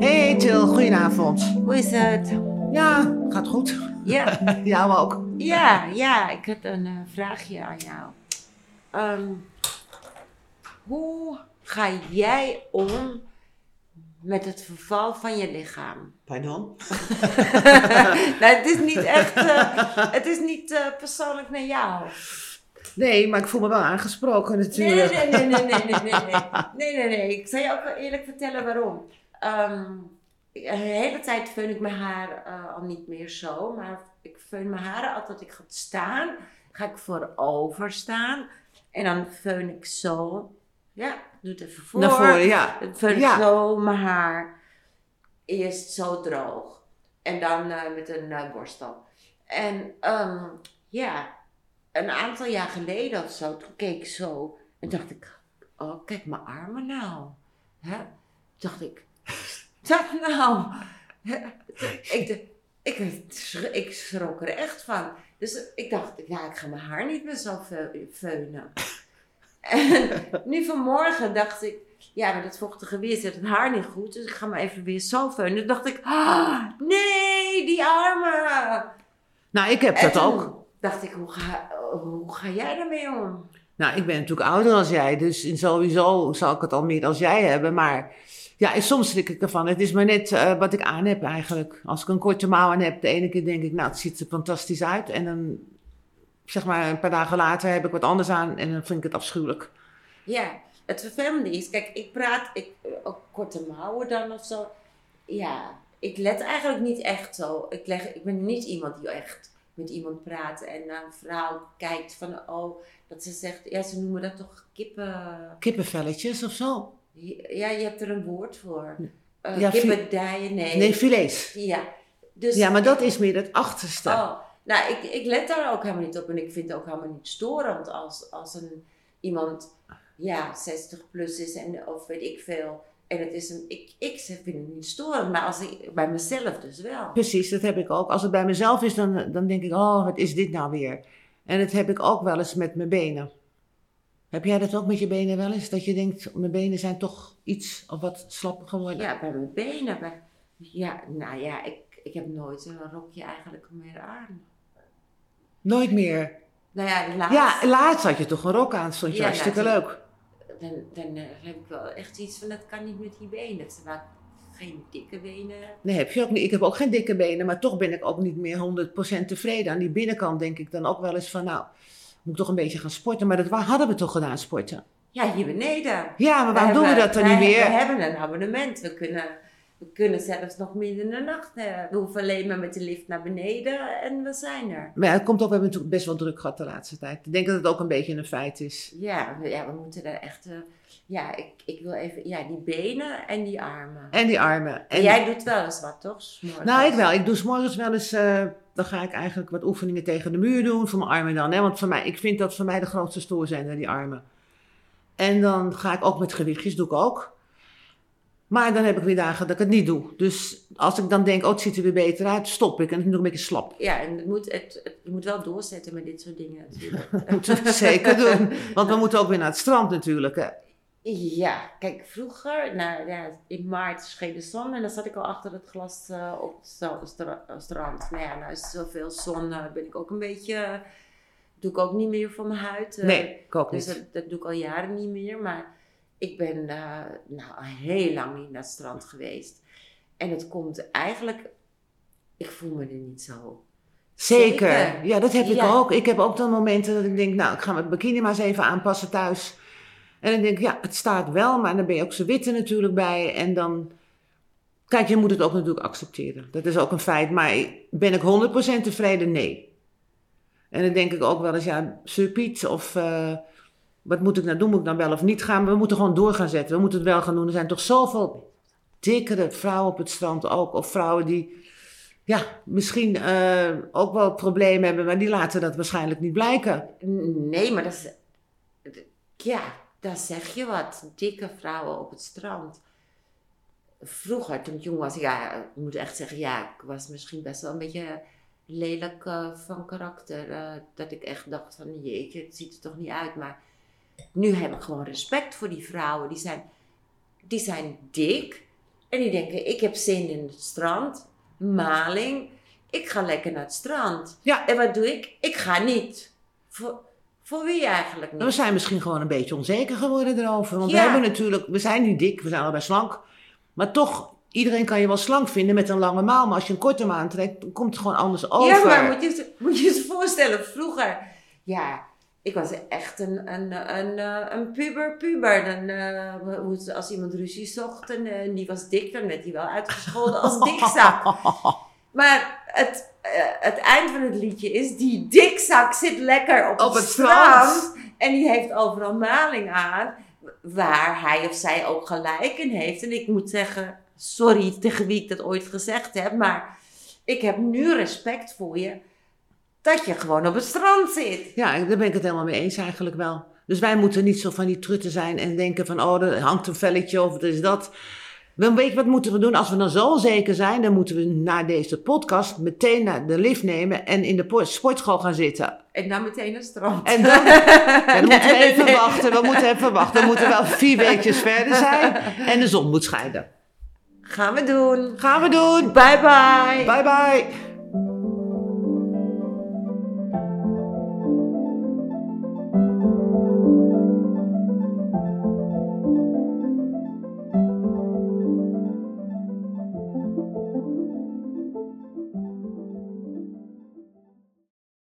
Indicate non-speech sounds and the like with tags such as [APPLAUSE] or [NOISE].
Hey Til, goedenavond. Hoe is het? Ja, gaat goed. Ja, [LAUGHS] Jou ook. ja, ja. Ik had een eh, vraagje aan jou. Ehm, hoe ga jij om met het verval van je lichaam? Pardon? [LAUGHS] nou, het is [LAUGHS] niet echt, eh, het is niet eh, persoonlijk naar jou. Nee, maar ik voel me wel aangesproken Nee, natuurlijk. nee, nee, nee, nee, nee, nee, nee, nee, nee, nee. Ik zal je ook wel eerlijk vertellen waarom. Ehm, de hele tijd feun ik mijn haar eh, al niet meer zo, maar ik feun mijn haren altijd als ik ga staan, ga ik voorover staan en dan feun ik zo. Ja, doe het even voor. Naar voren, ja. Feun ik Ja. zo mijn haar. Eerst zo droog. En dan eh, met een eh, borstel. En ehm, ja, een aantal jaar geleden of zo, toen keek ik zo en dacht ik, oh kijk mijn armen nou. Hè? Dacht ik, dat nou? Ik, ik, ik schrok er echt van. Dus ik dacht, ja, ik ga mijn haar niet meer zo feunen. En nu vanmorgen dacht ik, ja, met het vochtige weer zit het haar niet goed. Dus ik ga maar even weer zo feunen. Toen dacht ik, ah, nee, die armen. Nou, ik heb En dat ook. dacht ik, hoe ga, hoe ga jij daarmee om? Nou, ik ben natuurlijk ouder als jij, dus in sowieso zal ik het al meer als jij hebben. Maar ja, en soms schrik ik ervan. Het is maar net eh, wat ik aan heb eigenlijk. Als ik een korte mouw aan heb, de ene keer denk ik, nou, het ziet er fantastisch uit. En dan, zeg maar, een paar dagen later heb ik wat anders aan en dan vind ik het afschuwelijk. Ja, het vervelende is, kijk, ik praat, ik, eh, ook korte mouwen dan of zo. Ja, ik let eigenlijk niet echt zo. Ik, leg, ik ben niet iemand die echt met iemand praat en naar een vrouw kijkt van, oh, dat ze zegt, ja, ze noemen dat toch kippen. Kippenvelletjes of zo. Ja, je hebt er een woord voor. Uh, Ja, fi- kippendijen, nee. Nee, filets. Ja, dus, Ja, maar dat is meer het achterste. Oh, nou, ik, ik let daar ook helemaal niet op. En ik vind het ook helemaal niet storend als, als een, iemand ja, 60 plus is en, of weet ik veel. En het is een, ik, ik vind het niet storend, maar als ik, bij mezelf dus wel. Precies, dat heb ik ook. Als het bij mezelf is, dan, dan denk ik, oh, wat is dit nou weer? En dat heb ik ook wel eens met mijn benen. Heb jij dat ook met je benen wel eens? Dat je denkt, mijn benen zijn toch iets of wat slapper geworden? Ja, bij mijn benen. Bij, ja, nou ja, ik, ik heb nooit een rokje eigenlijk meer aan. Nooit meer. Nou ja, laatst, Ja, laatst had je toch een rok aan, stond je Ja, hartstikke leuk. dan, dan eh, heb ik wel echt iets van, dat kan niet met die benen. Terwijl ik geen dikke benen. Nee, heb je ook niet. Ik heb ook geen dikke benen, maar toch ben ik ook niet meer 100% tevreden. Aan die binnenkant denk ik dan ook wel eens van, nou, moet ik toch een beetje gaan sporten. Maar dat hadden we toch gedaan, sporten? Ja, hier beneden. Ja, maar waarom doen we dat dan niet meer? We hebben een abonnement. We kunnen, we kunnen zelfs nog midden in de nacht. eh, we hoeven alleen maar met de lift naar beneden en we zijn er. Maar ja, het komt ook, we hebben natuurlijk best wel druk gehad de laatste tijd. Ik denk dat het ook een beetje een feit is. Ja, we, ja, we moeten er echt. eh, ja, ik, ik wil even. Ja, die benen en die armen. En die armen. En jij doet wel eens wat, toch? Nou, ik wel. Ik doe 's morgens wel eens, eh, dan ga ik eigenlijk wat oefeningen tegen de muur doen, voor mijn armen dan. Hè? Want voor mij, ik vind dat voor mij de grootste stoorzender, die armen. En dan ga ik ook met gewichtjes, doe ik ook. Maar dan heb ik weer dagen dat ik het niet doe. Dus als ik dan denk, oh, het ziet er weer beter uit, stop ik. En dan doe ik een beetje slap. Ja, en het moet, het, het, je moet wel doorzetten met dit soort dingen natuurlijk. [LAUGHS] Moeten we zeker doen. Want we moeten ook weer naar het strand natuurlijk. Hè? Ja, kijk, vroeger, nou ja, in maart scheen de zon en dan zat ik al achter het glas eh, op het stra- stra- strand. Nou ja, nou is zoveel zon, eh, ben ik ook een beetje, doe ik ook niet meer voor mijn huid. eh, Nee, ik ook Dus niet. dat, dat doe ik al jaren niet meer, maar ik ben eh, nou al heel lang niet naar het strand geweest. En het komt eigenlijk, ik voel me er niet zo. Zeker. Zeker. Ja, dat heb ik Ja. ook. Ik heb ook dan momenten dat ik denk, nou, ik ga mijn bikini maar eens even aanpassen thuis. En dan denk ik, ja, het staat wel, maar dan ben je ook zo witte natuurlijk bij. En dan, kijk, je moet het ook natuurlijk accepteren. Dat is ook een feit. Maar ben ik 100% tevreden? Nee. En dan denk ik ook wel eens, ja, Sir Piet, of eh, wat moet ik nou doen? Moet ik nou wel of niet gaan? We moeten gewoon door gaan zetten. We moeten het wel gaan doen. Er zijn toch zoveel dikkere vrouwen op het strand ook. Of vrouwen die ja, misschien eh, ook wel problemen hebben, maar die laten dat waarschijnlijk niet blijken. Nee, maar dat is, ja, daar zeg je wat. Dikke vrouwen op het strand. Vroeger, toen ik jong was, ja, ik moet echt zeggen, ja, ik was misschien best wel een beetje lelijk eh, van karakter. eh, dat ik echt dacht van, jeetje, het ziet er toch niet uit. Maar nu heb ik gewoon respect voor die vrouwen. Die zijn, die zijn dik, En die denken, ik heb zin in het strand, maling. Ik ga lekker naar het strand. Ja. En wat doe ik? Ik ga niet. Voor, voor wie eigenlijk niet? We zijn misschien gewoon een beetje onzeker geworden erover. Want we hebben natuurlijk, we zijn niet dik, we zijn allebei slank. Maar toch, iedereen kan je wel slank vinden met een lange maal. Maar als je een korte maal aantrekt, dan komt het gewoon anders over. Ja, maar moet je, moet je je voorstellen, vroeger, ja, ik was echt een, een, een, eh, een puber, puber. Dan, hoe- als iemand ruzie zocht en eh, die was dik, dan werd hij wel uitgescholden als [LAUGHS] dikzak. Maar het, het eind van het liedje is, die dikzak zit lekker op, Op het het strand. strand. En die heeft overal maling aan, waar hij of zij ook gelijk in heeft. En ik moet zeggen, sorry tegen wie ik dat ooit gezegd heb, maar ik heb nu respect voor je dat je gewoon op het strand zit. Ja, daar ben ik het helemaal mee eens eigenlijk wel. Dus wij moeten niet zo van die trutten zijn en denken van, oh, er hangt een velletje of er is dat. Weet je wat moeten we doen? Als we dan zo zeker zijn, dan moeten we na deze podcast meteen naar de lift nemen en in de po- sportschool gaan zitten. En dan meteen naar het strand. En dan, ja, dan [LAUGHS] moeten we even nee. wachten, we moeten even wachten. We moeten wel vier weekjes verder zijn en de zon moet schijnen. Gaan we doen. Gaan we doen. Bye bye. Bye bye.